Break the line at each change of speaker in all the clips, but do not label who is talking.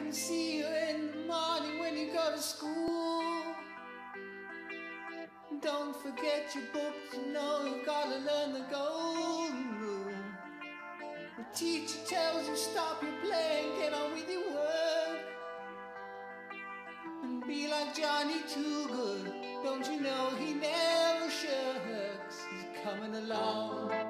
can see you in the morning when you go to school. Don't forget your books, you know you've gotta learn the golden rule. The teacher tells you stop your playing, get on with your work. And be like Johnny Too Good. Don't you know he never shirks? He's coming along.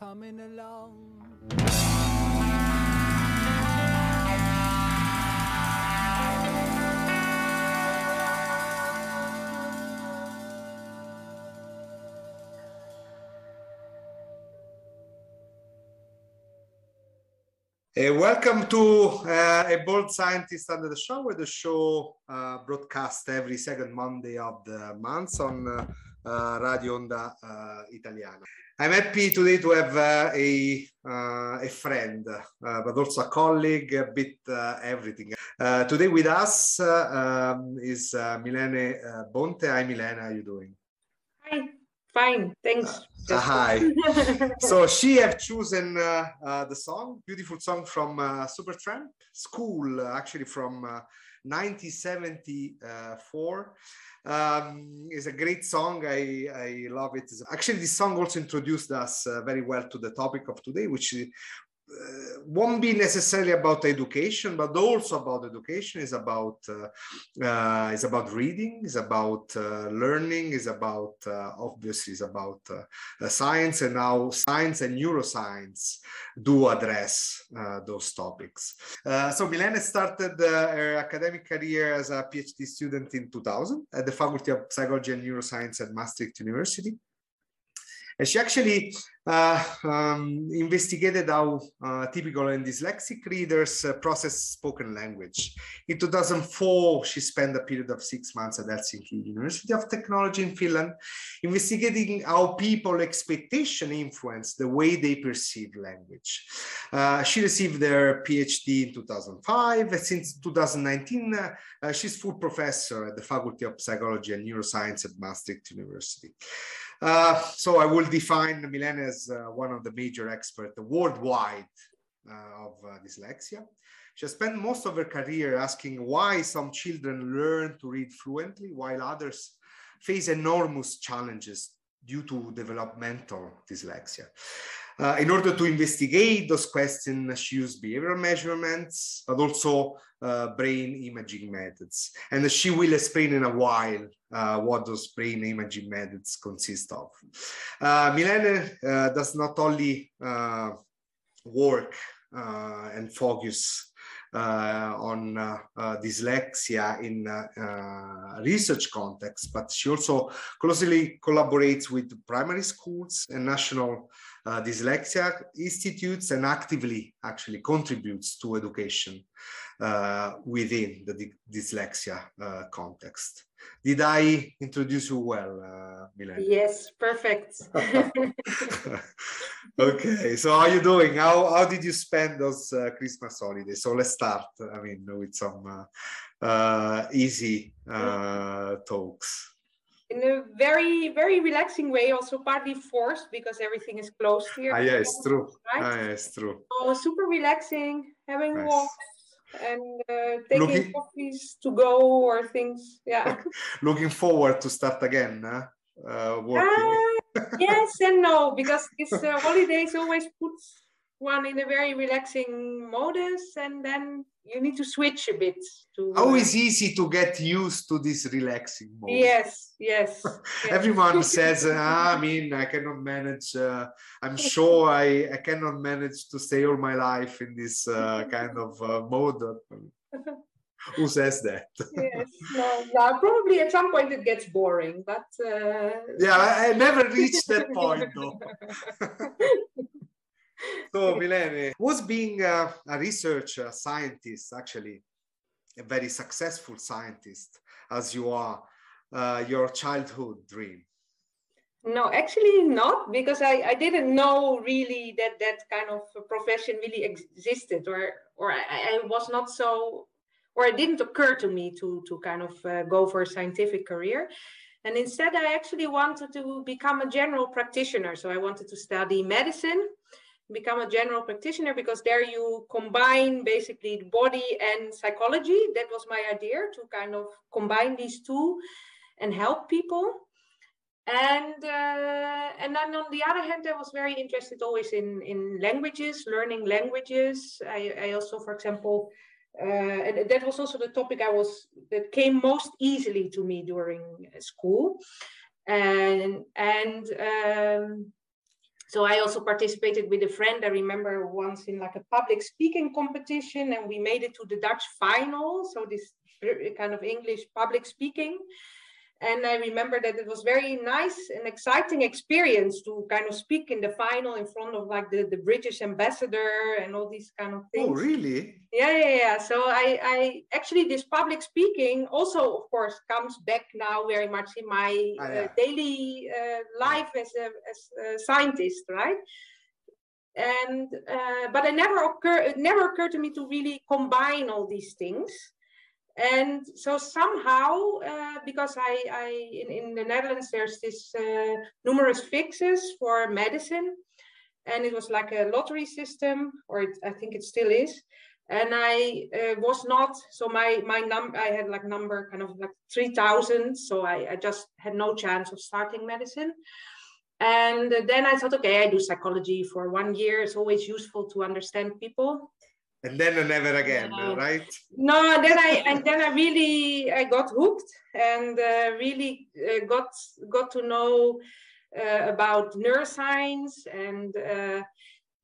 Coming along.
Uh, welcome to uh, A Bold Scientist Under the Shower, the show uh, broadcast every second Monday of the month on uh, uh, Radio Onda uh, Italiana. I'm happy today to have a, a friend, but also a colleague, a bit everything. today with us um, is Milene Bonte. Hi, Milene, how are you doing?
Hi, Fine, thanks.
Uh, hi. so she have chosen uh, uh, the song, beautiful song from uh, Supertramp, School, uh, actually from 1974. Uh, um, a great song. I, I love it. Actually, this song also introduced us very well to the topic of today, which uh, won't be necessarily about education, but also about education is about uh, uh, is about reading, is about uh, learning, is about uh, obviously is about uh, science, and now science and neuroscience do address those topics. so Milene started her academic career as a PhD student in 2000 at the Faculty of Psychology and Neuroscience at Maastricht University. And she actually uh, um, investigated how uh, typical and dyslexic readers uh, process spoken language. In 2004, she spent a period of six months at Helsinki University of Technology in Finland, investigating how people expectation influence the way they perceive language. She received her PhD in 2005. And since 2019, uh, she's full professor at the Faculty of Psychology and Neuroscience at Maastricht University. Uh, so I will define Milene as uh, one of the major experts worldwide uh, of uh, dyslexia. She has spent most of her career asking why some children learn to read fluently while others face enormous challenges due to developmental dyslexia. Uh, in order to investigate those questions, she used behavioral measurements, but also uh, brain imaging methods. And she will explain in a while uh, what those brain imaging methods consist of. Uh, Milene uh, does not only uh, work and focus Uh, on uh, uh, dyslexia in uh, uh, research context, but she also closely collaborates with primary schools and national dyslexia institutes and actively actually contributes to education within the dyslexia context. Did I introduce you well, uh, Milene?
Yes, perfect.
okay, so how are you doing? How how did you spend those uh, Christmas holidays? So let's start. I mean, with some uh, uh, easy uh, talks.
In a very very relaxing way, also partly forced because everything is closed here.
Ah, yeah, it's true. Right? Ah, yeah, it's true.
So super relaxing, having nice. walks and uh, taking looking, coffees to go or things. Yeah.
looking forward to start again. Huh? Uh,
working. Uh, yes and no, because this uh, holidays always puts one in a very relaxing modus, and then you need to switch a bit. To
always easy to get used to this relaxing mode.
Yes, yes.
yes. Everyone says, ah, I mean, I cannot manage. Uh, I'm sure I, I cannot manage to stay all my life in this uh, kind of uh, mode. Who says that?
yes, no, no, probably at some point it gets boring, but uh,
yeah, I, I never reached that point though. So Milene, was being a, a researcher, a scientist, actually a very successful scientist as you are, uh, your childhood dream?
No, actually not, because I, I didn't know really that that kind of profession really existed, or or I, I was not so, or it didn't occur to me to to kind of uh, go for a scientific career. And instead, I actually wanted to become a general practitioner. So I wanted to study medicine become a general practitioner because there you combine basically the body and psychology. That was my idea to kind of combine these two and help people. And uh, and then on the other hand, I was very interested always in in languages, learning languages. I, I also, for example, uh, and that was also the topic I was that came most easily to me during school. And and um, so I also participated with a friend. I remember once in like a public speaking competition, and we made it to the Dutch final. So this kind of English public speaking, and I remember that it was very nice and exciting experience to kind of speak in the final in front of like the, the British ambassador and all these kind of things.
Oh, really?
Yeah, yeah, yeah. So I, I actually this public speaking also, of course, comes back now very much in my
Ah,
uh, daily uh, life as a as a scientist, right? And uh, but it never occur it never occurred to me to really combine all these things. And so somehow, uh, because I, I in, in the Netherlands, there's this uh, numerus fixus for medicine, and it was like a lottery system, or it, I think it still is and I uh, was not so my my number I had like number kind of like three thousand, so I, I just had no chance of starting medicine. And then I thought, okay, I do psychology for one year. It's always useful to understand people.
And then never again,
No.
right?
No, then I and then I really I got hooked and uh, really uh, got got to know uh, about neuroscience and uh,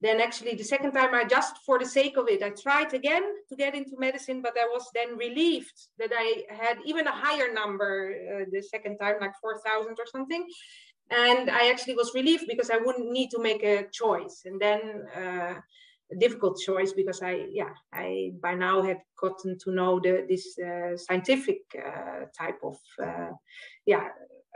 then actually the second time I just for the sake of it I tried again to get into medicine, but I was then relieved that I had even a higher number uh, the second time, like four thousand or something. And I actually was relieved because I wouldn't need to make a choice. And then uh, a difficult choice because I, yeah, I by now had gotten to know the, this uh, scientific uh, type of, uh, yeah,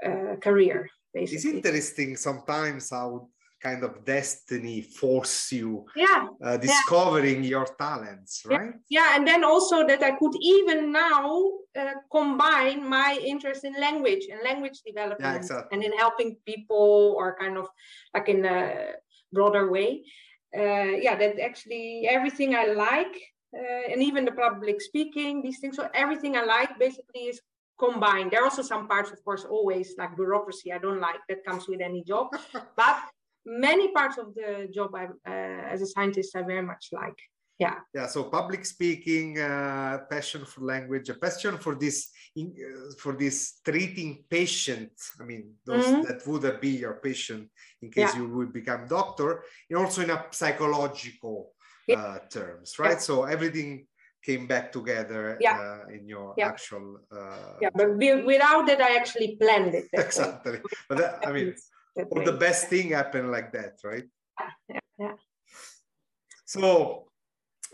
uh, career
It's interesting sometimes how kind of destiny force you
Yeah,
uh, discovering your talents, right?
yeah, and then also that I could even now uh, combine my interest in language and language development yeah,
exactly.
and in helping people or kind of like in a broader way. Uh, yeah, that actually everything I like uh, and even the public speaking, these things. So everything I like basically is combined. There are also some parts, of course, always like bureaucracy I don't like. That comes with any job, but many parts of the job I, uh, as a scientist I very much like. Yeah.
Yeah. So public speaking, uh, passion for language, a passion for this, in, uh, for this treating patient. I mean, those
Mhm.
that would be your patient in case
Yeah.
you would become doctor, and also in a psychological
Yeah.
uh, terms, right?
Yeah.
So everything came back together
Yeah.
uh, in your actual. Uh,
yeah but wi- without that i actually planned it
exactly. But that, I mean, the best thing happened like that, right?
yeah, yeah.
So,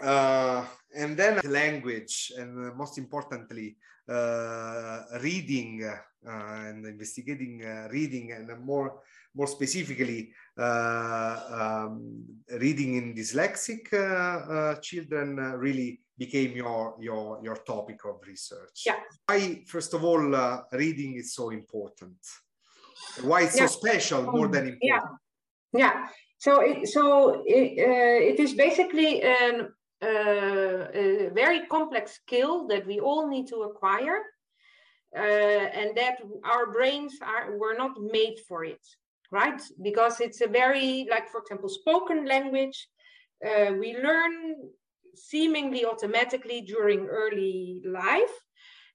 uh, and then language, and uh, most importantly, uh, reading uh, and investigating uh, reading, and more more specifically, uh, um, reading in dyslexic uh, uh, children uh, really became your your your topic of research.
Yeah.
Why, first of all, uh, reading is so important? Why it's
Yeah.
so special, more than important?
Yeah. yeah so it, so it, uh, it is basically an, a very complex skill that we all need to acquire uh, and that our brains are were not made for it right? Because it's a very like for example spoken language uh, we learn seemingly automatically during early life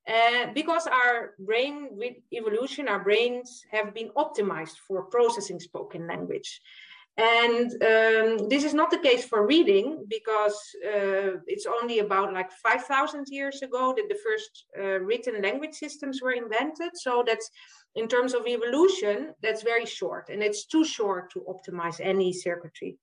uh, because our brain with evolution our brains have been optimized for processing spoken language and um, this is not the case for reading because uh, it's only about like 5000 years ago that the first uh, written language systems were invented. So that's in terms of evolution that's very short and it's too short to optimize any circuitry.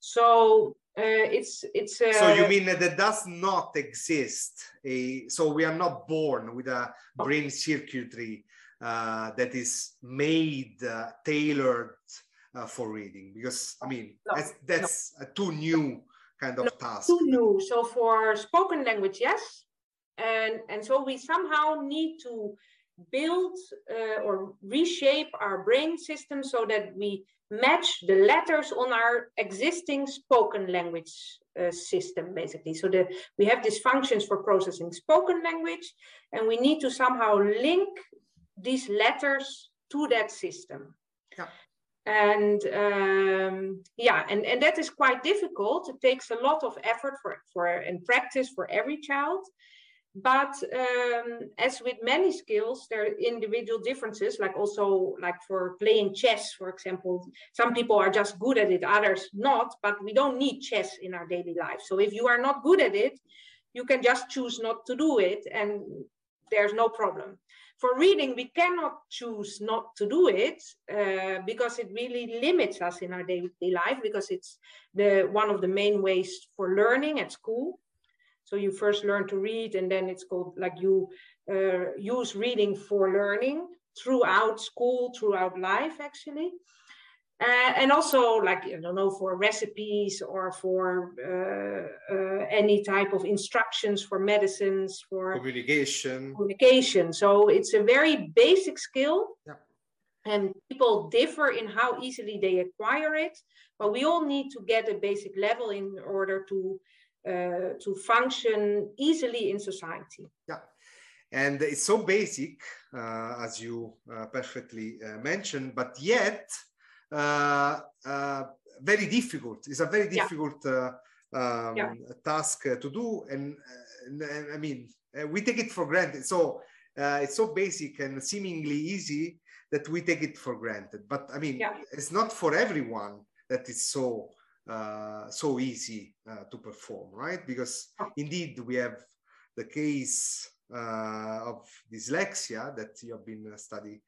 So uh, it's it's uh,
So you mean that there does not exist a so we are not born with a brain circuitry uh, that is made uh, tailored uh, for reading because I mean
No,
that's, that's a too new kind of task.
too new. So for spoken language, yes, and and so we somehow need to build uh, or reshape our brain system so that we match the letters on our existing spoken language uh, system, basically. So that we have these functions for processing spoken language, and we need to somehow link these letters to that system
Yeah.
And um, yeah and, and that is quite difficult. It takes a lot of effort for for and practice for every child. But um, as with many skills there are individual differences like also like for playing chess for example. Some people are just good at it others not but we don't need chess in our daily life. So if you are not good at it you can just choose not to do it and there's no problem for reading, we cannot choose not to do it uh, because it really limits us in our daily life because it's the one of the main ways for learning at school. So you first learn to read, and then it's called like you uh, use reading for learning throughout school, throughout life, actually. Uh, and also like i don't know for recipes or for uh, uh, any type of instructions for medicines for
communication.
Communication. So it's a very basic skill.
Yeah.
and people differ in how easily they acquire it but we all need to get a basic level in order to uh, to function easily in society.
Yeah, and it's so basic, uh, as you uh, perfectly uh, mentioned, but yet very difficult. It's a very
Yeah.
difficult uh, um,
Yeah.
task uh, to do, and, and, I mean, uh, we take it for granted. So uh, it's so basic and seemingly easy that we take it for granted. But I mean,
Yeah.
it's not for everyone that is so uh, so easy uh, to perform, right? Because indeed we have the case uh, of dyslexia that you have been uh, studying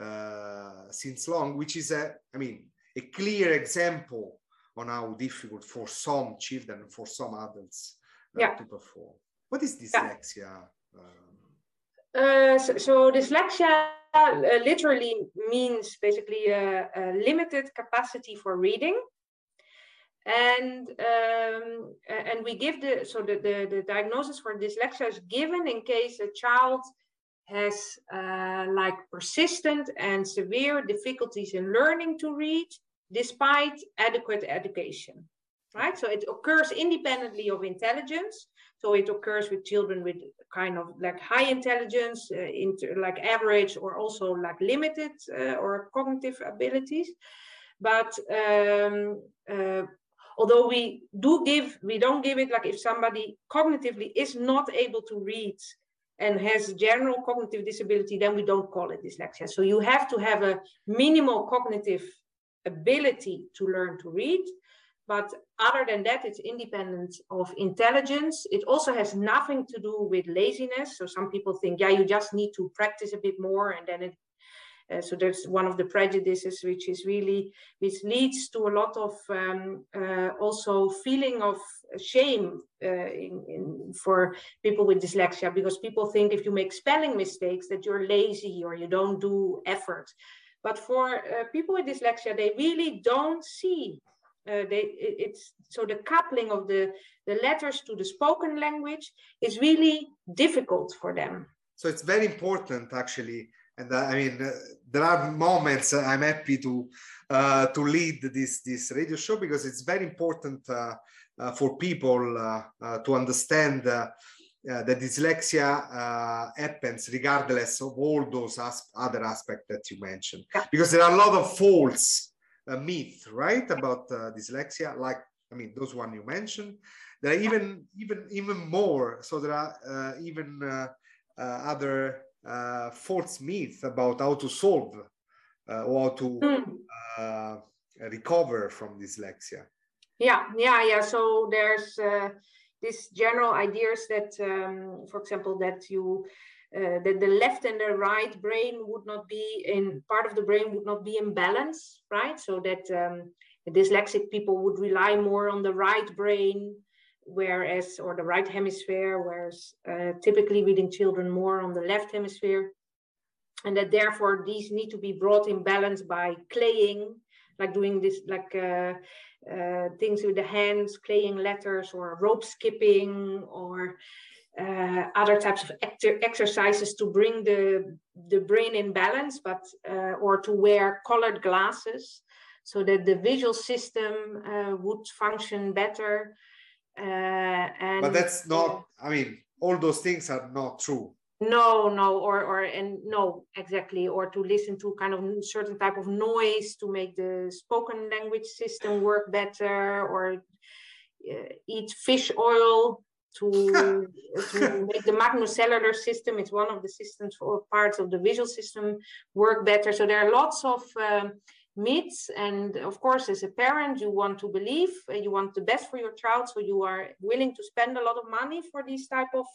uh, since long, which is a, I mean, a clear example on how difficult for some children, for some adults, uh,
Yeah.
to perform. What is dyslexia? Um,
Uh, so, so dyslexia uh, literally means basically a, a limited capacity for reading. And um, and we give the so the, the, the diagnosis for dyslexia is given in case a child has uh, like persistent and severe difficulties in learning to read despite adequate education right so it occurs independently of intelligence so it occurs with children with kind of like high intelligence, uh, inter, like average, or also like limited uh, or cognitive abilities. But um, uh, although we do give, we don't give it like if somebody cognitively is not able to read and has general cognitive disability, then we don't call it dyslexia. So you have to have a minimal cognitive ability to learn to read. But other than that, it's independent of intelligence. It also has nothing to do with laziness. So some people think, yeah, you just need to practice a bit more, and then it. Uh, so there's one of the prejudices, which is really which leads to a lot of um, uh, also feeling of shame uh, in, in, for people with dyslexia because people think if you make spelling mistakes that you're lazy or you don't do effort. But for uh, people with dyslexia, they really don't see uh, they it, it's so the coupling of the the letters to the spoken language is really difficult for them
so it's very important actually and uh, i mean uh, there are moments uh, i'm happy to uh, to lead this this radio show because it's very important uh, uh, for people to understand that dyslexia happens regardless of all those as- other aspects that you mentioned because there are a lot of false a myth, right, about uh, dyslexia. Like, I mean, those one you mentioned. There are even even even more. So there are uh, even uh, false myths about how to solve or how to
Mm.
recover from dyslexia.
yeah yeah yeah so there's this general ideas that um, for example that you uh, that the left and the right brain would not be in part of the brain would not be in balance, right? So that um, dyslexic people would rely more on the right brain, whereas or the right hemisphere, whereas uh, typically reading children more on the left hemisphere, and that therefore these need to be brought in balance by claying, like doing this like. Uh, uh, things with the hands, claying letters, or rope skipping, or uh, other types of exercises to bring the the brain in balance, but uh, or to wear colored glasses so that the visual system uh, would function better. And
but that's not. I mean, all those things are not true.
No, no, or or and no, exactly, or to listen to kind of certain type of noise to make the spoken language system work better, or eat fish oil to, to make the magnocellular system, it's one of the systems or parts of the visual system work better. So there are lots of um, myths. And of course, as a parent, you want to believe, uh, you want the best for your child. So you are willing to spend a lot of money for these type of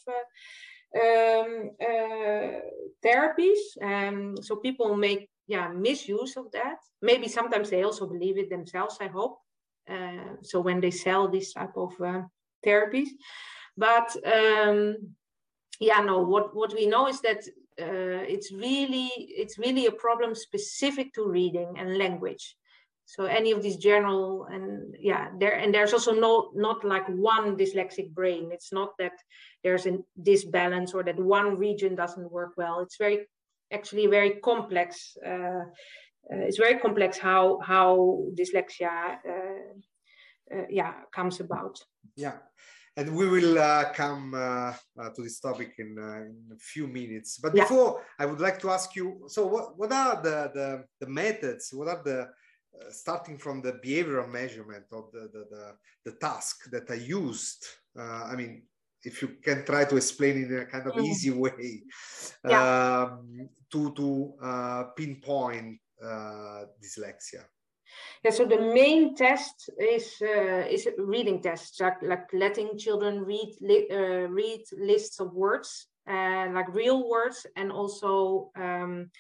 um, uh, therapies. Um, so people make yeah misuse of that. Maybe sometimes they also believe it themselves. I hope. Uh, so when they sell this type of uh, therapies, but um, yeah, no. What what we know is that uh, it's really it's really a problem specific to reading and language. So any of these general and yeah there and there's also no not like one dyslexic brain. It's not that there's a disbalance or that one region doesn't work well. It's very actually very complex uh, uh, it's very complex how how dyslexia uh, uh yeah comes about.
Yeah and we will uh, come uh, uh, to this topic in, uh, in, a few minutes. But before, I would like to ask you: so, what, what are the, the, the methods? What are the uh, starting from the behavioral measurement of the the, the, the task that are used? Uh, I mean, if you can try to explain in a kind of mm. easy way yeah. um, to to pinpoint dyslexia.
Yeah, so the main test is uh, is reading tests, like, like letting children read li uh, read lists of words, uh, like real words, and also um,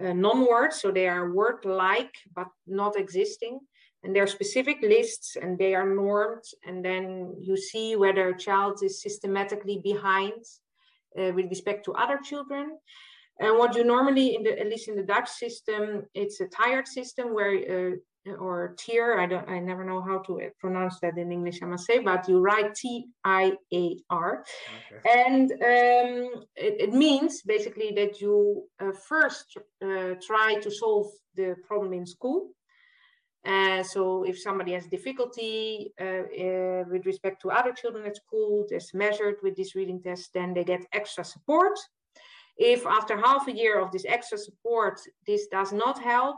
uh, non-words. So they are word-like but not existing, and they're specific lists, and they are normed. And then you see whether a child is systematically behind uh, with respect to other children. And what you normally, in the, at least in the Dutch system, it's a tired system where uh, or tier. I don't. I never know how to pronounce that in English. I must say, but you write T I A R, okay. and um, it, it, means basically that you uh, first uh, try to solve the problem in school. Uh, so if somebody has difficulty uh, uh, with respect to other children at school, that's measured with this reading test, then they get extra support. If after half a year of this extra support, this does not help,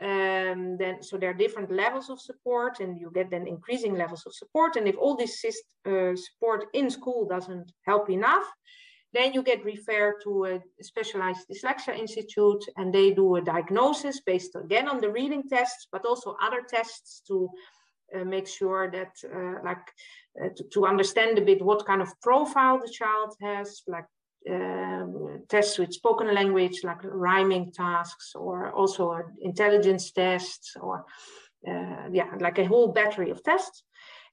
um, then so there are different levels of support and you get then increasing levels of support. And if all this uh, support in school doesn't help enough then you get referred to a specialized dyslexia institute and they do a diagnosis based again on the reading tests but also other tests to uh, make sure that uh, like uh, to, to, understand a bit what kind of profile the child has like um, tests with spoken language, like rhyming tasks, or also intelligence tests, or uh, yeah, like a whole battery of tests.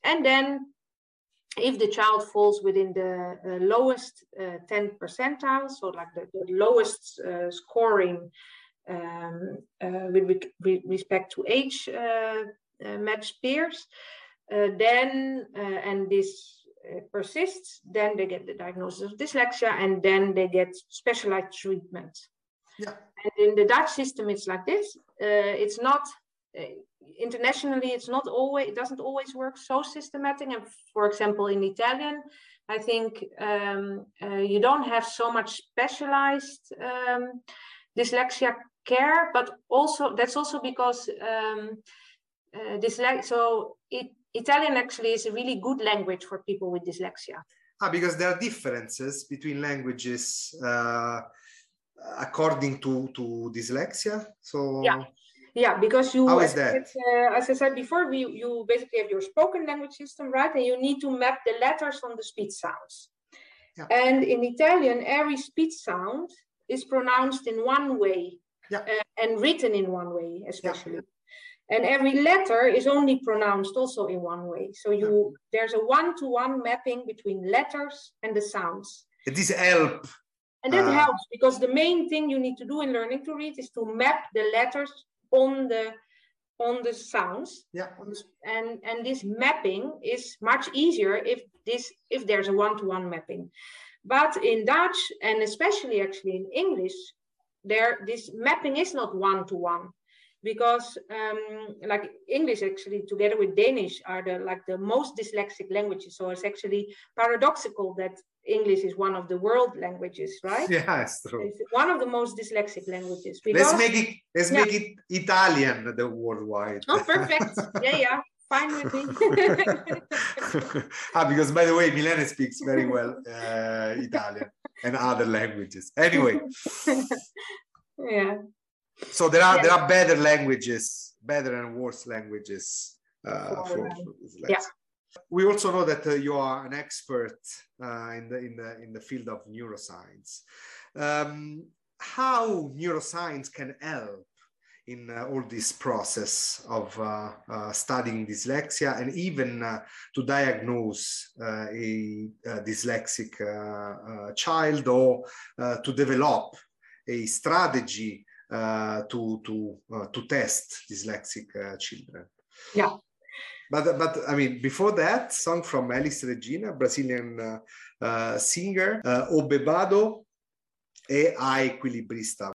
And then, if the child falls within the uh, lowest uh, 10 percentile, so like the, the lowest uh, scoring um, uh, with, with, respect to age uh, matched peers, then and this persists, then they get the diagnosis of dyslexia and then they get specialized treatment. Yeah. And in the Dutch system, it's like this. Uh, it's not uh, internationally. It's not always. It doesn't always work so systematic. And for example, in Italian, I think um, uh, you don't have so much specialized um, dyslexia care, but also that's also because um, uh, dyslexia. So it Italian actually is a really good language for people with dyslexia.
Ah, because there are differences between languages uh, according to, to dyslexia. So
yeah, yeah, because you
how is that?
Uh, as I said before, we, you basically have your spoken language system, right? And you need to map the letters on the speech sounds. Yeah. And in Italian, every speech sound is pronounced in one way yeah. uh, and written in one way, especially. Yeah and every letter is only pronounced also in one way. So you there's a one-to-one mapping between letters and the sounds.
It is help.
And that uh, helps because the main thing you need to do in learning to read is to map the letters on the on the sounds.
Yeah.
And and this mapping is much easier if this if there's a one-to-one mapping. But in dutch and especially actually in english there this mapping is not one-to-one because um, like English actually together with Danish are the like the most dyslexic languages. So it's actually paradoxical that English is one of the world languages, right?
Yeah, it's true.
It's one of the most dyslexic languages.
Because, let's make it let's yeah. make it Italian the worldwide.
Oh, perfect. yeah, yeah. Fine with me.
ah, because by the way, Milene speaks very well uh, Italian and other languages. Anyway.
yeah
so there are yeah. there are better languages better and worse languages uh, for, for
yeah
We also know that uh, you are an expert uh, in, the, in, the, in the field of neuroscience. Um, how neuroscience can help in uh, all this process of uh, uh, studying dyslexia and even uh, to diagnose uh, a, a, dyslexic uh, child or to develop a strategy Uh, to, to, uh, to test dyslexic uh, children.
Yeah.
But, but I mean, before that, song from Elis Regina, Brazilian singer, O Bebado e a equilibrista.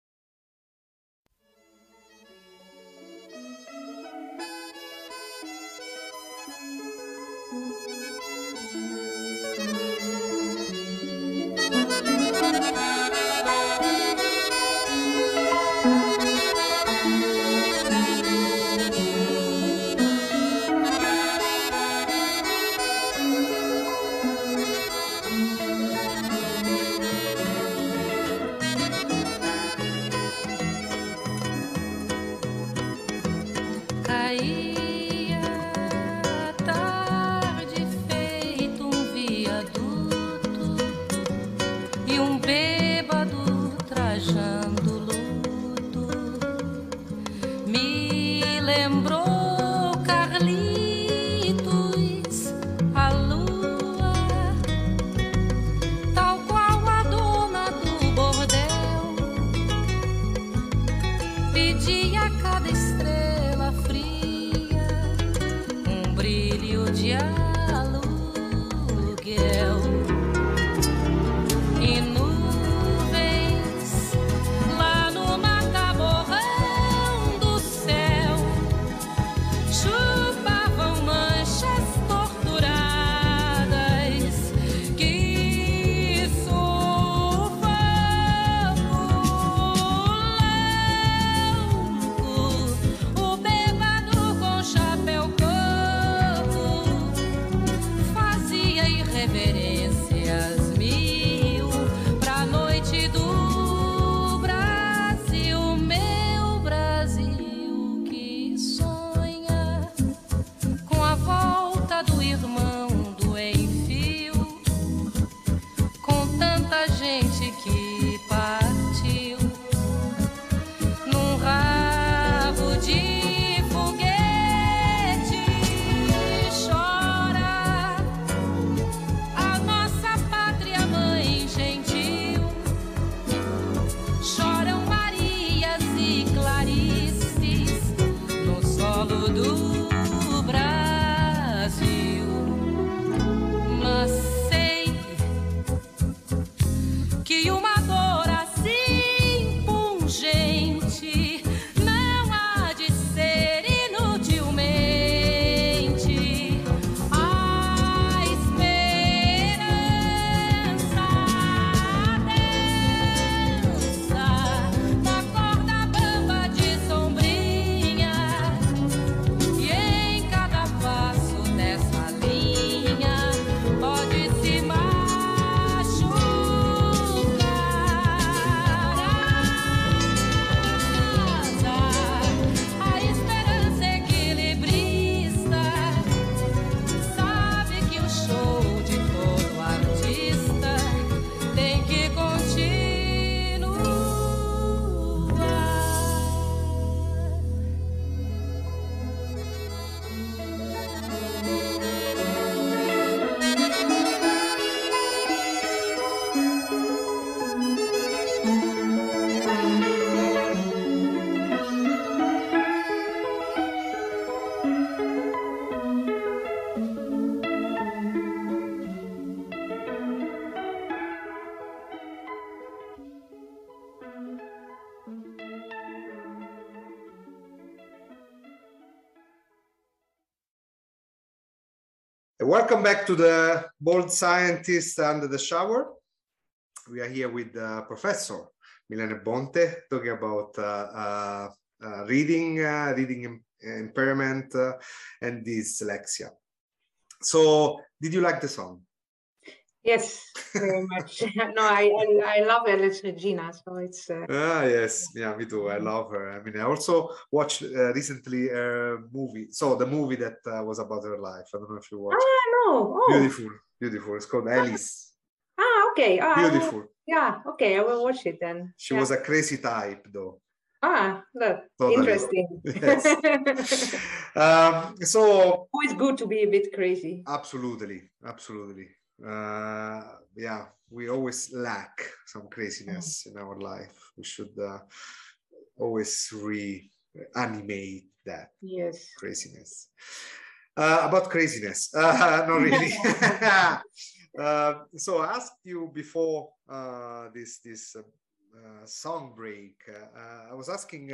Welcome back to the Bold Scientist Under the Shower. We are here with uh, Professor Milene Bonte talking about uh, uh, uh reading, uh, reading impairment, uh, and dyslexia. So, did you like the song?
Yes, very much. no, I, I, I love Elis Regina, so it's. Uh,
ah, yes, yeah, me too. I love her. I mean, I also watched uh, recently a movie. So the movie that uh, was about her life. I don't know if you watched.
Ah, no.
Oh. Beautiful, beautiful. It's called Elis.
Ah, okay. Ah,
beautiful.
Yeah, okay. I will watch it then.
She
yeah.
was a crazy type, though.
Ah, look, totally. interesting.
Yes. um, so
always good to be a bit crazy.
Absolutely, absolutely. Uh, yeah, we always lack some craziness in our life. We should uh, always reanimate that
yes
craziness. Uh, about craziness, uh, not really. uh, so I asked you before uh, this this uh, uh, song break. Uh, I was asking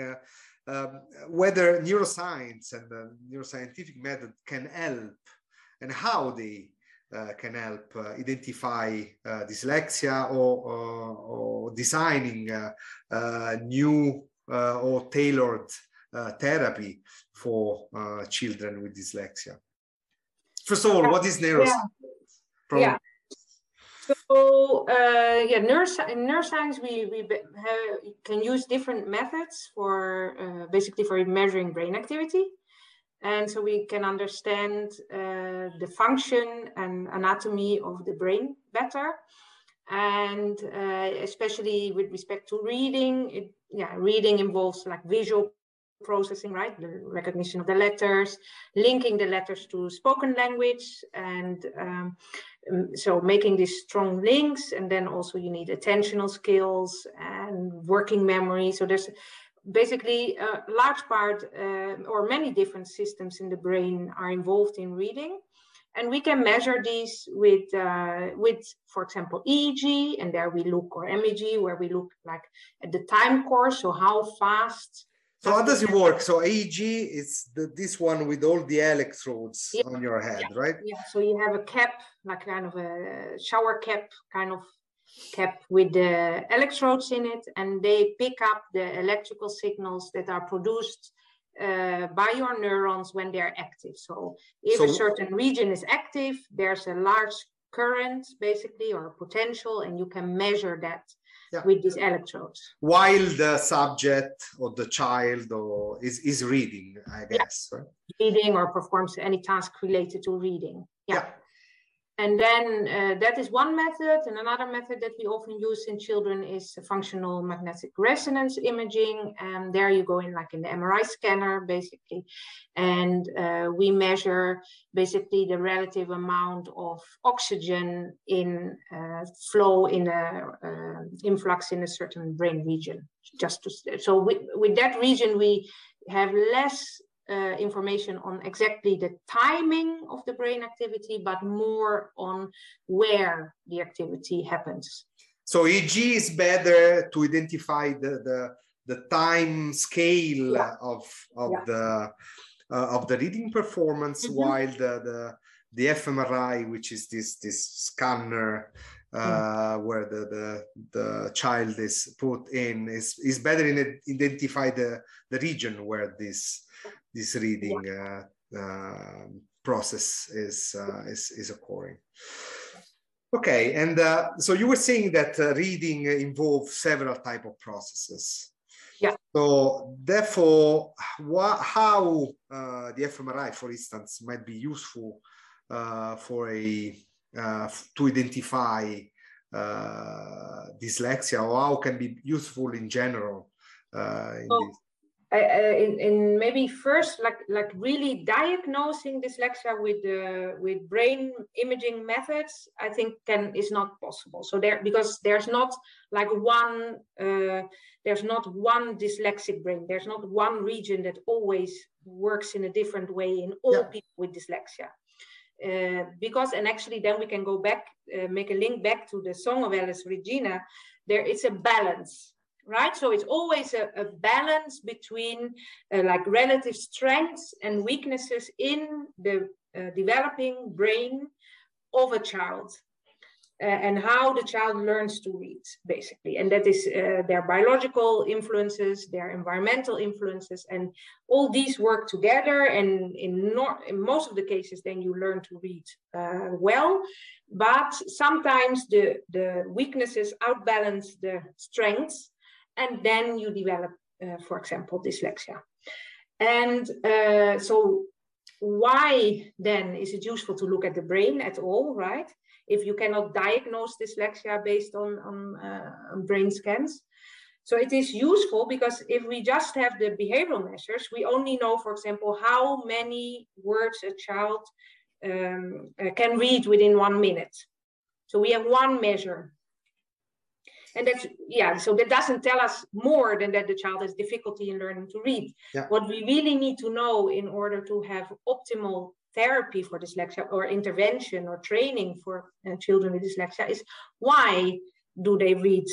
um, whether neuroscience and the neuroscientific method can help and how they uh, can help uh, identify uh, dyslexia or, or designing new or tailored therapy for children with dyslexia. First of all, what is neuroscience?
Yeah. yeah. So uh, yeah, in neuroscience we we have, can use different methods for uh, basically for measuring brain activity, and so we can understand uh, the function and anatomy of the brain better, and uh, especially with respect to reading, it yeah reading involves like visual processing, right? The recognition of the letters, linking the letters to spoken language, and um, um, so making these strong links. And then also you need attentional skills and working memory. So there's basically a large part uh, or many different systems in the brain are involved in reading and we can measure these with uh, with for example eeg and there we look or MEG where we look like at the time course so how fast
so how does it work? So EEG is the, this one with all the electrodes yeah. on your head,
yeah.
right?
Yeah. So you have a cap, like kind of a shower cap, kind of cap with the electrodes in it, and they pick up the electrical signals that are produced uh, by your neurons when they're active. So if so, a certain region is active, there's a large current, basically, or potential, and you can measure that yeah. with these electrodes.
While the subject or the child or is, is reading, I guess, yeah. right?
Reading or performs any task related to reading. yeah. yeah. And then uh, that is one method. And another method that we often use in children is functional magnetic resonance imaging. And there you go in like in the MRI scanner, basically. And uh, we measure basically the relative amount of oxygen in uh, flow in a uh, influx in a certain brain region. Just to, so with, with that region, we have less uh, information on exactly the timing of the brain activity, but more on where the activity happens.
So EEG is better to identify the, the, the time scale yeah. of, of yeah. the uh, of the reading performance, mm-hmm. while the, the the fMRI, which is this this scanner uh, mm. where the, the the child is put in, is is better in identify the the region where this this reading yeah. uh, um, process is, uh, is, is occurring. Okay, and uh, so you were saying that reading involves several type of processes.
Yeah.
So therefore, how uh, the fMRI, for instance, might be useful uh, for a uh, to identify dyslexia, or how can be useful in general in
oh. Uh, in, in maybe first like like really diagnosing dyslexia with uh, with brain imaging methods i think can is not possible. So there because there's not like one uh, there's not one dyslexic brain. There's not one region that always works in a different way in all yeah. people with dyslexia. Uh, because and actually then we can go back uh, make a link back to the song of elis regina there is a balance right? So it's always a, a balance between uh, like relative strengths and weaknesses in the uh, developing brain of a child. and how the child learns to read, basically. And that is uh, their biological influences, their environmental influences, and all these work together. And in, in most of the cases, then you learn to read uh, well. But sometimes the, the weaknesses outbalance the strengths, and then you develop, uh, for example, dyslexia. And uh, so why then is it useful to look at the brain at all, right? if you cannot diagnose dyslexia based on, on, uh, on brain scans. So it is useful because if we just have the behavioral measures, we only know, for example, how many words a child um, uh, can read within one minute. So we have one measure. And that's, yeah, so that doesn't tell us more than that the child has difficulty in learning to read. Yeah. What we really need to know in order to have optimal therapy for dyslexia or intervention or training for uh, children with dyslexia is why do they read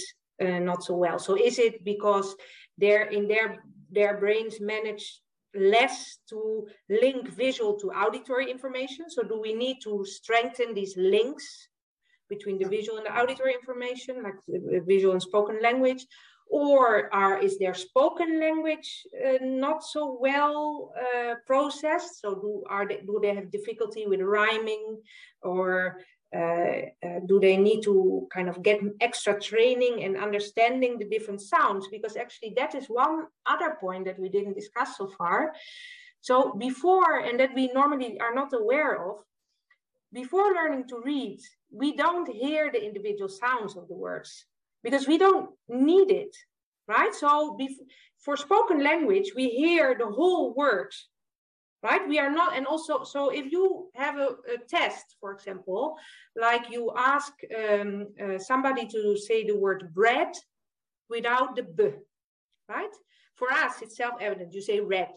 uh, not so well so is it because they're in their their brains manage less to link visual to auditory information so do we need to strengthen these links between the visual and the auditory information like visual and spoken language or are is their spoken language uh, not so well uh, processed? So do are they do they have difficulty with rhyming or uh, uh do they need to kind of get extra training and understanding the different sounds? Because actually that is one other point that we didn't discuss so far. So before and that we normally are not aware of before learning to read we don't hear the individual sounds of the words because we don't need it, right? So for spoken language, we hear the whole word, right? We are not, and also, so if you have a, a test, for example, like you ask um, uh, somebody to say the word bread without the b, right? For us, it's self-evident. You say red.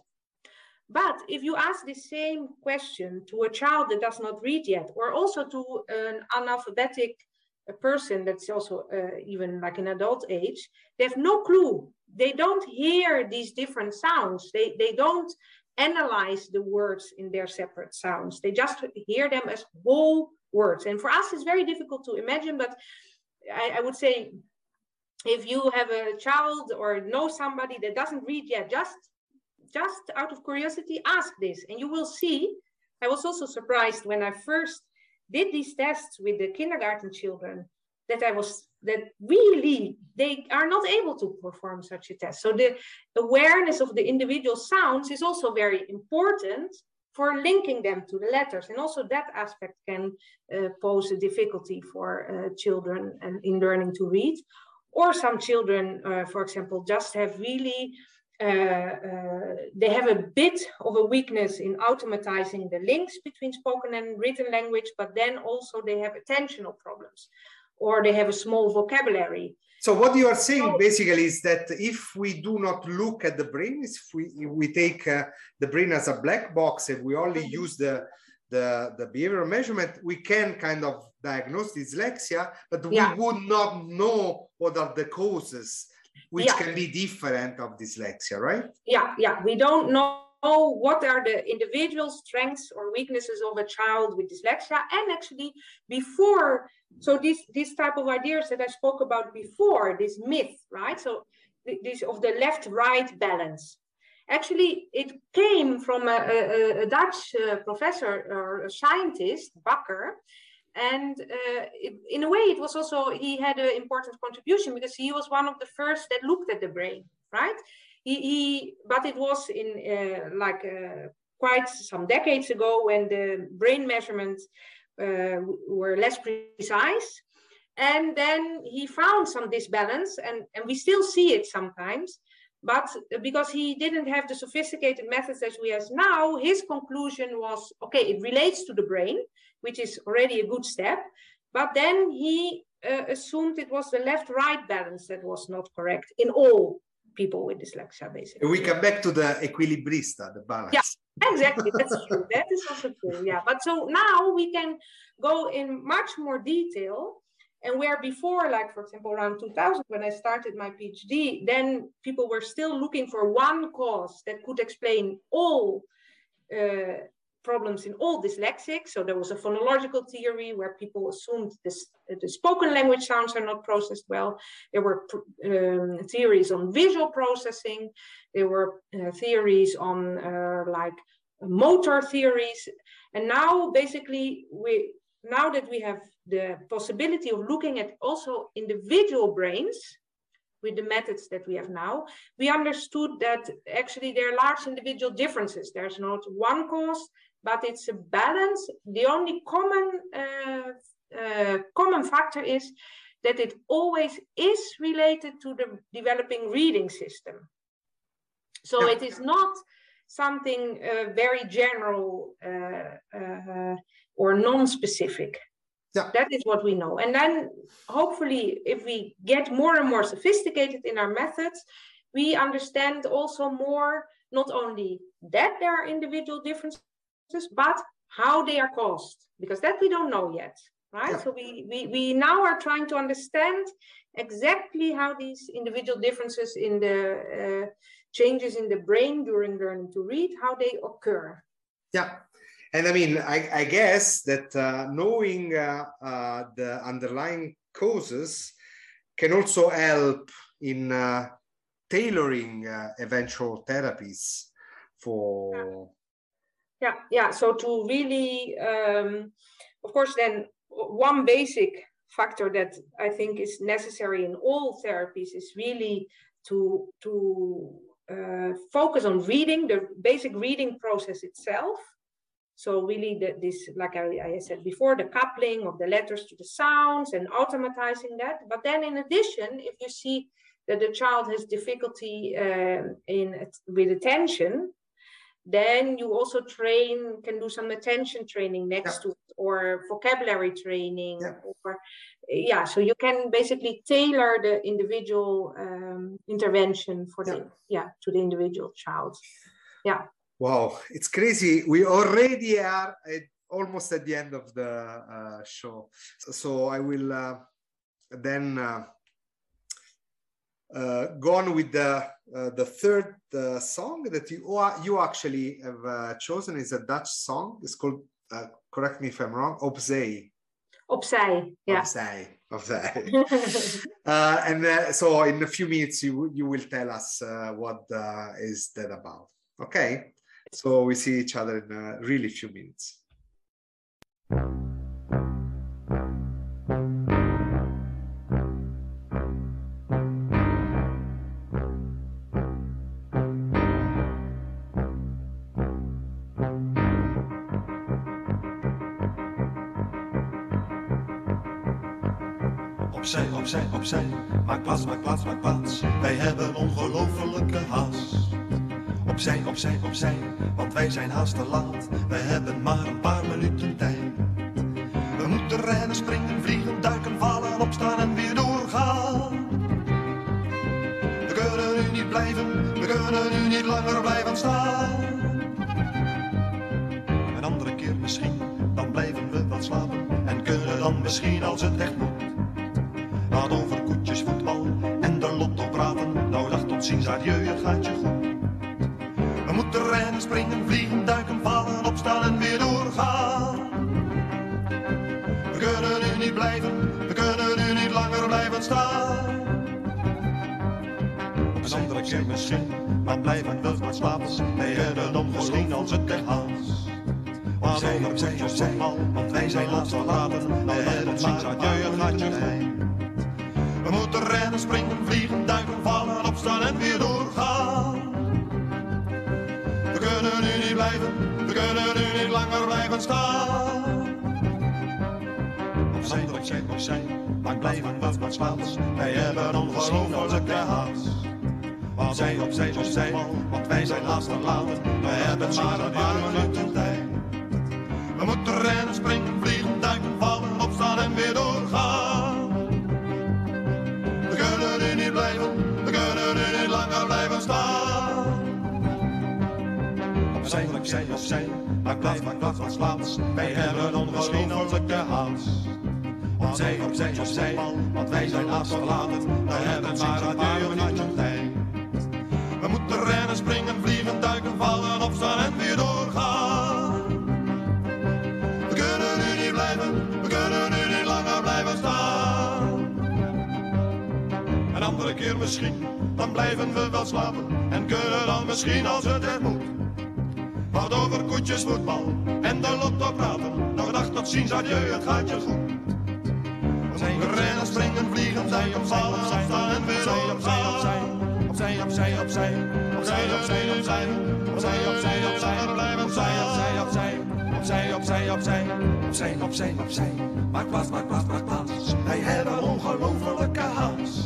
But if you ask the same question to a child that does not read yet, or also to an analphabetic person that's also uh, even like an adult age, they have no clue. They don't hear these different sounds. They, they don't analyze the words in their separate sounds. They just hear them as whole words. And for us, it's very difficult to imagine, but I, I would say if you have a child or know somebody that doesn't read yet, just just out of curiosity, ask this, and you will see. I was also surprised when I first did these tests with the kindergarten children that I was that really they are not able to perform such a test. So the awareness of the individual sounds is also very important for linking them to the letters. And also that aspect can uh, pose a difficulty for uh, children and in learning to read. Or some children, uh, for example, just have really they have a bit of a weakness in automatizing the links between spoken and written language, but then also they have attentional problems or they have a small vocabulary.
So what you are saying so, basically is that if we do not look at the brain, if we, if we take uh, the brain as a black box and we only mm-hmm. use the, the, the behavioral measurement, we can kind of diagnose dyslexia, but we yeah. would not know what are the causes which yeah. can be different of dyslexia, right?
Yeah, yeah. We don't know what are the individual strengths or weaknesses of a child with dyslexia and actually before so this this type of ideas that i spoke about before this myth right so this of the left right balance actually it came from a, a, a dutch uh, professor or a scientist bakker and uh, it, in a way it was also he had an important contribution because he was one of the first that looked at the brain right? He, he but it was in uh, like uh, quite some decades ago when the brain measurements uh, were less precise. And then he found some disbalance and, and we still see it sometimes but because he didn't have the sophisticated methods as we have now his conclusion was okay it relates to the brain which is already a good step. But then he uh, assumed it was the left-right balance that was not correct in all people with dyslexia, basically.
We come back to the equilibrista, the balance.
Yeah, exactly. That's true. That is also true. Yeah. But so now we can go in much more detail. And where before, like for example, around 2000, when I started my PhD, then people were still looking for one cause that could explain all uh, problems in all dyslexics. So there was a phonological theory where people assumed this, the spoken language sounds are not processed well. There were um, theories on visual processing. There were uh, theories on uh, like motor theories. And now basically we, now that we have the possibility of looking at also individual brains, with the methods that we have now, we understood that actually there are large individual differences. There's not one cause, but it's a balance. The only common uh, uh, common factor is that it always is related to the developing reading system. So yeah. it is not something uh, very general uh, uh, or non-specific. Yeah. That is what we know. And then hopefully, if we get more and more sophisticated in our methods, we understand also more not only that there are individual differences, but how they are caused, because that we don't know yet. Right. Yeah. So we, we, we now are trying to understand exactly how these individual differences in the uh, changes in the brain during learning to read, how they occur.
Yeah, and I mean, I, I guess that uh, knowing uh, uh, the underlying causes can also help in uh, tailoring uh, eventual therapies for.
Yeah, yeah. So to really, um, of course, then one basic factor that I think is necessary in all therapies is really to to uh, focus on reading the basic reading process itself so really the, this, like I, I, said before, the coupling of the letters to the sounds and automatizing that. But then in addition, if you see that the child has difficulty um, in with attention, then you also train, can do some attention training next yeah. to it or vocabulary training yeah. or yeah, so you can basically tailor the individual um, intervention for the yeah. yeah to the individual child. Yeah.
Wow, it's crazy. We already are at, almost at the end of the uh, show. So I will uh, then uh, uh go with the uh, the third uh, song that you you actually have uh, chosen is a Dutch song. It's called. Uh, correct me if I'm wrong. Opzij.
Opzij. Yeah.
Opzij. Opzij. Uh, and so in a few minutes you you will tell us what is that about. Okay. So we see each other in a really few minutes.
Opzij, opzij, maak plaats, maak plaats, maak plaats. Wij hebben ongelofelijke haast. Opzij, opzij, opzij, want wij zijn haast te laat. We hebben maar een paar minuten tijd. We moeten rennen, springen, vliegen, duiken, vallen, opstaan en weer doorgaan. We kunnen nu niet blijven, we kunnen nu niet langer blijven staan. Een andere keer misschien, dan blijven we wat slapen. En kunnen dan misschien als het echt moet. Laat over koetjes, voetbal en de lotto praten. Nou dag tot ziens, adieu, het gaat je goed moeten rennen, springen, vliegen, duiken, vallen, opstaan en weer doorgaan. We kunnen nu niet blijven, we kunnen nu niet langer blijven staan. Op een andere keer misschien, maar blijven we maar slapen. Wij hebben om misschien als het haast. Maar zij, op zij, want wij zijn laatst verlaten. We hebben maar adieu, het gaat je We moeten rennen, springen, vliegen, duiken, vallen, opstaan en weer doorgaan kunnen nu niet blijven, we kunnen nu niet langer blijven staan. Opzij, opzij, opzij, maar blijven we wat slaapers, wij hebben ongelofelijke haast. Opzij, opzij, opzij, want wij zijn haast laten, we hebben maar een paar minuten tijd. We moeten rennen, springen, zijn of zijn, maar plaats, maar plaats, maar. Wij hebben ongelofelijke haast. Opzij, opzij, opzij, want wij zijn afgeladerd. We hebben maar een paar minuutjes tijd. We moeten rennen, springen, vliegen, duiken, vallen, opstaan en weer doorgaan. We kunnen nu niet blijven, we kunnen nu niet langer blijven staan. Een andere keer misschien, dan blijven we wel slapen. En kunnen dan misschien als het er moet wat over koetjes, voetbal en de lotto praten. Nog dag tot ziens, adieu, het gaat je goed. We rennen, springen, vliegen, zij opvallen, afstaan en weer opzij, opzij, opzij, opzij, opzij, opzij, opzij, opzij, opzij, opzij, opzij, we blijven opzij, opzij, opzij, opzij, opzij, opzij, opzij, opzij, opzij. Maak plaats, maak plaats, maak plaats. Wij hebben ongelofelijke haast.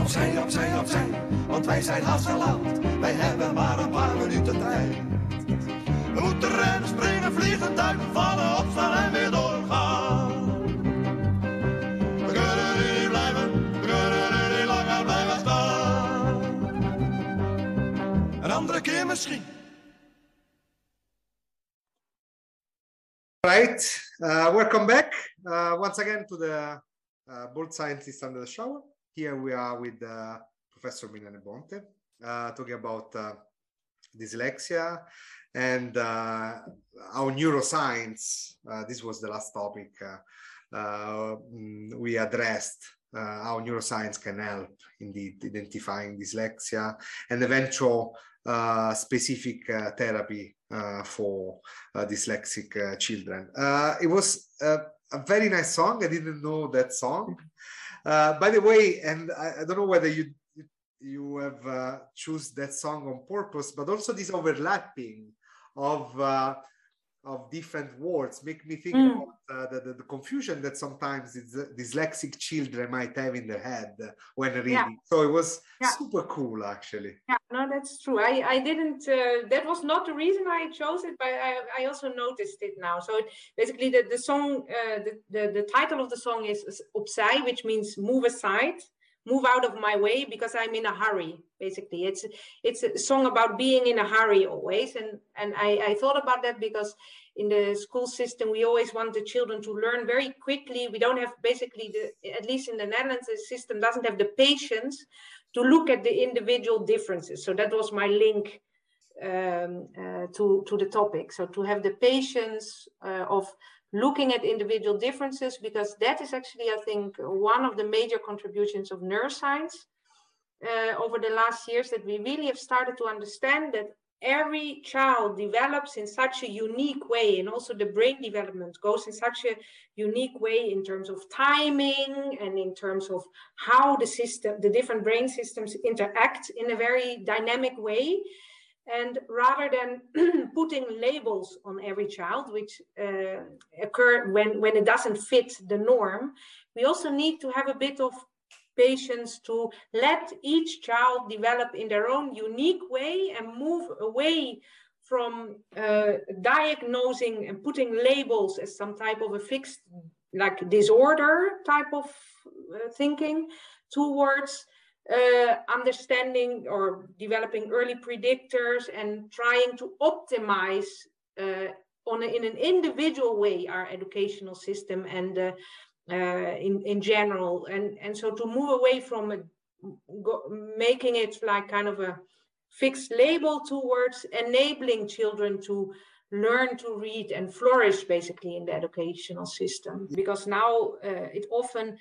Opzij, opzij, opzij, want wij zijn haast geland. Wij hebben maar een paar minuten tijd. Rennen, springen, vliegen, duiken, vallen, opstaan en weer doorgaan. We kunnen nu niet blijven, we kunnen nu niet langer blijven staan. Een andere keer misschien.
Right. Uh, welcome back uh, once again to the uh, Bold Scientist Under the Shower. Here we are with uh, Professor Milene Bonte uh, talking about uh, dyslexia and uh, our neuroscience. Uh, this was the last topic uh, uh, we addressed. Uh, how neuroscience can help indeed identifying dyslexia and eventual uh, specific therapy for dyslexic children. It was a very nice song. I didn't know that song. By the way, and I, I don't know whether you you have uh, choose that song on purpose, but also this overlapping of uh, of different words make me think
Mm.
about uh, the, the, the confusion that sometimes dys- dyslexic children might have in their head when reading. So it was
Yeah.
super cool, actually.
Yeah, no, that's true. I, I didn't, uh, that was not the reason I chose it, but I, I also noticed it now. So it, basically the, the song, uh, the, the, the title of the song is is Opzij, which means move aside, move out of my way because I'm in a hurry. Basically, it's it's a song about being in a hurry always, and and I, I thought about that because in the school system we always want the children to learn very quickly. We don't have basically the at least in the Netherlands the system doesn't have the patience to look at the individual differences. So that was my link um, uh, to, to the topic. So to have the patience uh, of looking at individual differences, because that is actually, I think, one of the major contributions of neuroscience uh, over the last years, that we really have started to understand that every child develops in such a unique way and also the brain development goes in such a unique way in terms of timing and in terms of how the system the different brain systems interact in a very dynamic way and rather than putting labels on every child which uh, occur when when it doesn't fit the norm we also need to have a bit of patience to let each child develop in their own unique way and move away from uh, diagnosing and putting labels as some type of a fixed like disorder type of uh, thinking towards uh, understanding or developing early predictors and trying to optimize uh, on a, in an individual way our educational system and uh, uh, in in general. And and so to move away from it, go, making it like kind of a fixed label towards enabling children to learn to read and flourish basically in the educational system. Because now uh, it often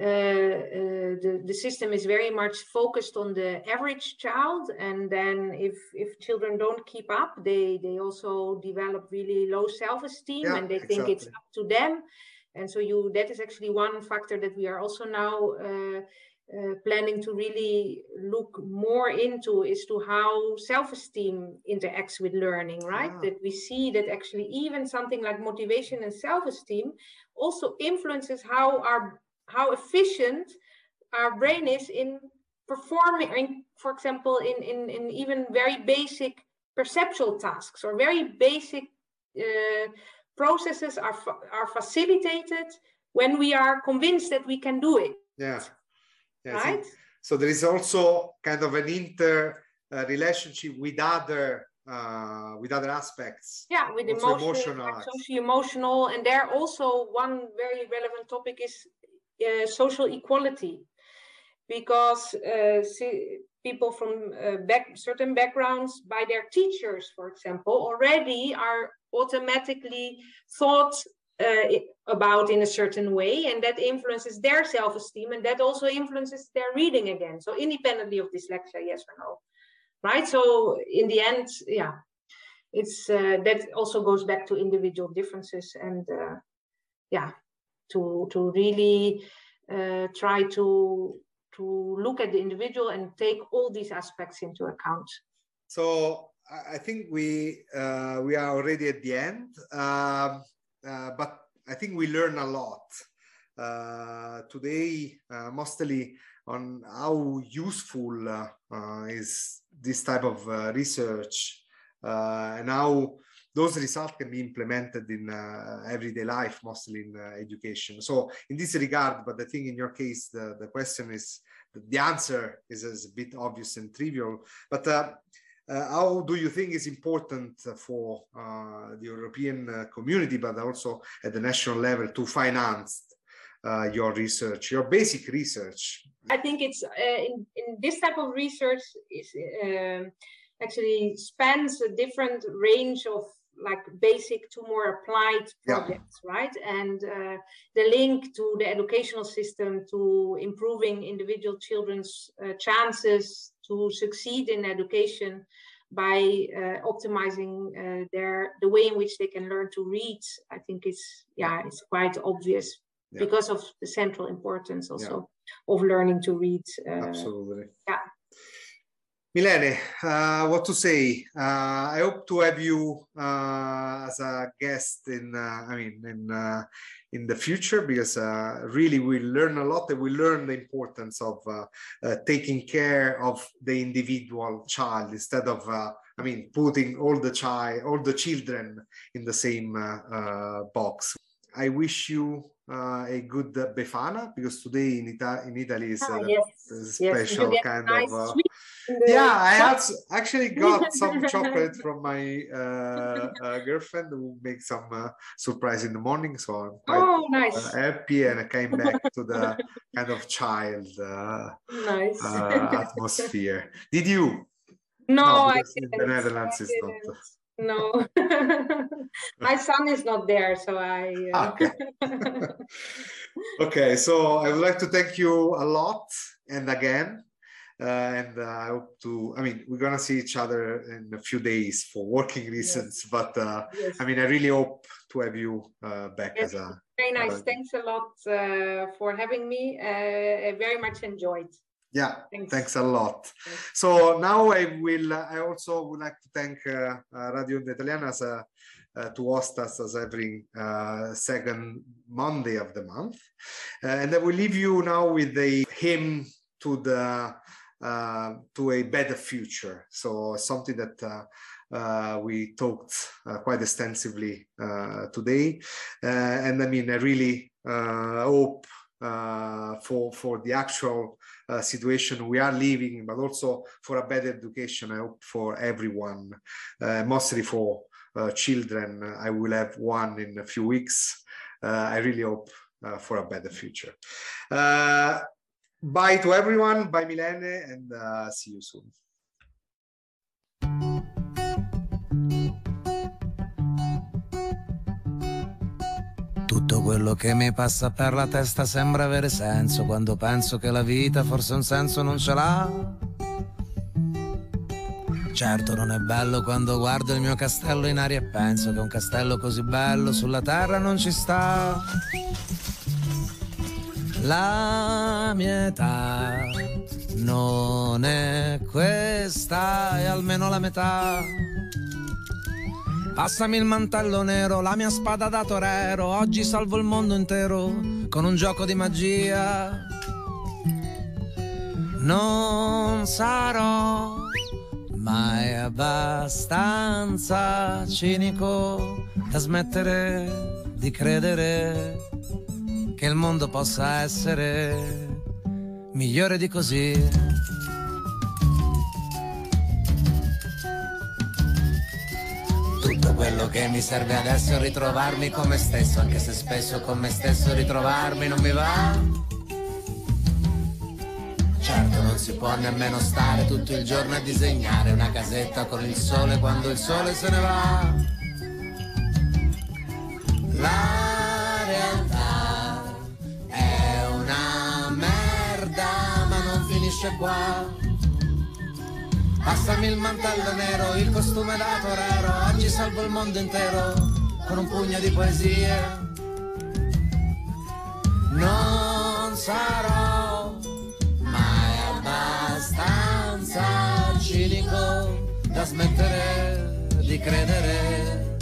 the, the system is very much focused on the average child and then if if children don't keep up they they also develop really low self-esteem
Yeah,
and they think it's up to them. And so you that is actually one factor that we are also now uh, uh, planning to really look more into is to how self-esteem interacts with learning right? That we see that actually even something like motivation and self-esteem also influences how our how efficient our brain is in performing in, for example in, in in even very basic perceptual tasks or very basic uh, processes are fa- are facilitated when we are convinced that we can do it
Yeah. Yeah,
right
So there is also kind of an inter uh, relationship with other uh, with other aspects.
yeah with
Also
emotional,
emotional
socio-emotional and there also one very relevant topic is uh, social equality. Because uh, people from uh, back, certain backgrounds by their teachers for example already are automatically thought uh, about in a certain way and that influences their self-esteem and that also influences their reading again. So independently of dyslexia yes or no right? So in the end yeah it's uh, that also goes back to individual differences and uh, yeah to to really uh, try to to look at the individual and take all these aspects into account.
So i think we uh, we are already at the end um, uh, but I think we learn a lot uh, today, uh, mostly on how useful uh, is this type of research and how those results can be implemented in uh, everyday life, mostly in uh, education. So in this regard, but I think in your case, the, the question is, the answer is, is a bit obvious and trivial, but uh, uh, how do you think is important for uh, the European uh, community, but also at the national level to finance your research, your basic research?
I think it's in, in this type of research is um, actually spans a different range of like basic to more applied projects, yeah. right? And uh, the link to the educational system to improving individual children's uh, chances to succeed in education by uh, optimizing uh, their the way in which they can learn to read. I think it's yeah, it's quite obvious yeah. because of the central importance also yeah. of learning to read.
Uh, Absolutely.
Yeah.
Milene, uh, what to say? Uh, I hope to have you uh, as a guest in, uh, I mean, in uh, in the future because uh, really we learn a lot and we learn the importance of taking care of the individual child instead of, I mean, putting all the child, all the children in the same box. I wish you uh, a good Befana because today in, Ita- in Italy is ah, yes. a special yes. kind nice of. Uh, yeah, I had actually got some chocolate from my uh, uh, girlfriend who makes some uh, surprise in the morning. So I'm quite
oh, nice.
Uh, happy and I came back to the kind of child
nice.
atmosphere. Did you?
No, no I
didn't. The Netherlands is not
no my son is not there so i
uh... okay okay so i would like to thank you a lot and again uh, and uh, I hope to. I mean, we're gonna see each other in a few days for working reasons, yes. but uh, yes. I mean, I really hope to have you uh, back yes. as a.
Very nice. Thanks a lot uh, for having me. I very much enjoyed.
Yeah, thanks. thanks, a lot. Thanks. So now I will. I also would like to thank uh, uh, Radio Onda Italiana as a, uh, to host us as every uh, second Monday of the month, uh, and I will leave you now with a hymn to the uh, to a better future. So something that. we talked quite extensively today, and I mean, I really hope for for the actual uh, situation we are living, but also for a better education. I hope for everyone, uh, mostly for uh, children. I will have one in a few weeks. Uh, I really hope uh, for a better future. Uh, bye to everyone. Bye, Milene, and see you soon.
Tutto quello che mi passa per la testa sembra avere senso quando penso che la vita forse un senso non ce l'ha. Certo non è bello quando guardo il mio castello in aria e penso che un castello così bello sulla terra non ci sta. La mia età non è questa, è almeno la metà. Passami il mantello nero, la mia spada da torero. Oggi salvo il mondo intero con un gioco di magia. Non sarò mai abbastanza cinico da smettere di credere che il mondo possa essere migliore di così. Quello che mi serve adesso è ritrovarmi con me stesso, anche se spesso con me stesso ritrovarmi non mi va. Certo non si può nemmeno stare tutto il giorno a disegnare una casetta con il sole quando il sole se ne va. La qua. Passami il mantello nero, il costume da torero, oggi salvo il mondo intero con un pugno di poesie. Non sarò mai abbastanza cinico da smettere di credere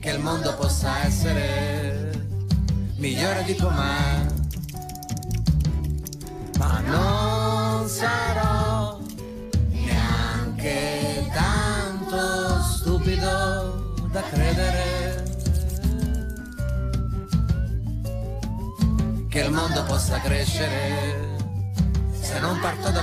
che il mondo possa essere migliore di com'è. Ma non sarò neanche tanto stupido da credere che il mondo possa crescere se non parto da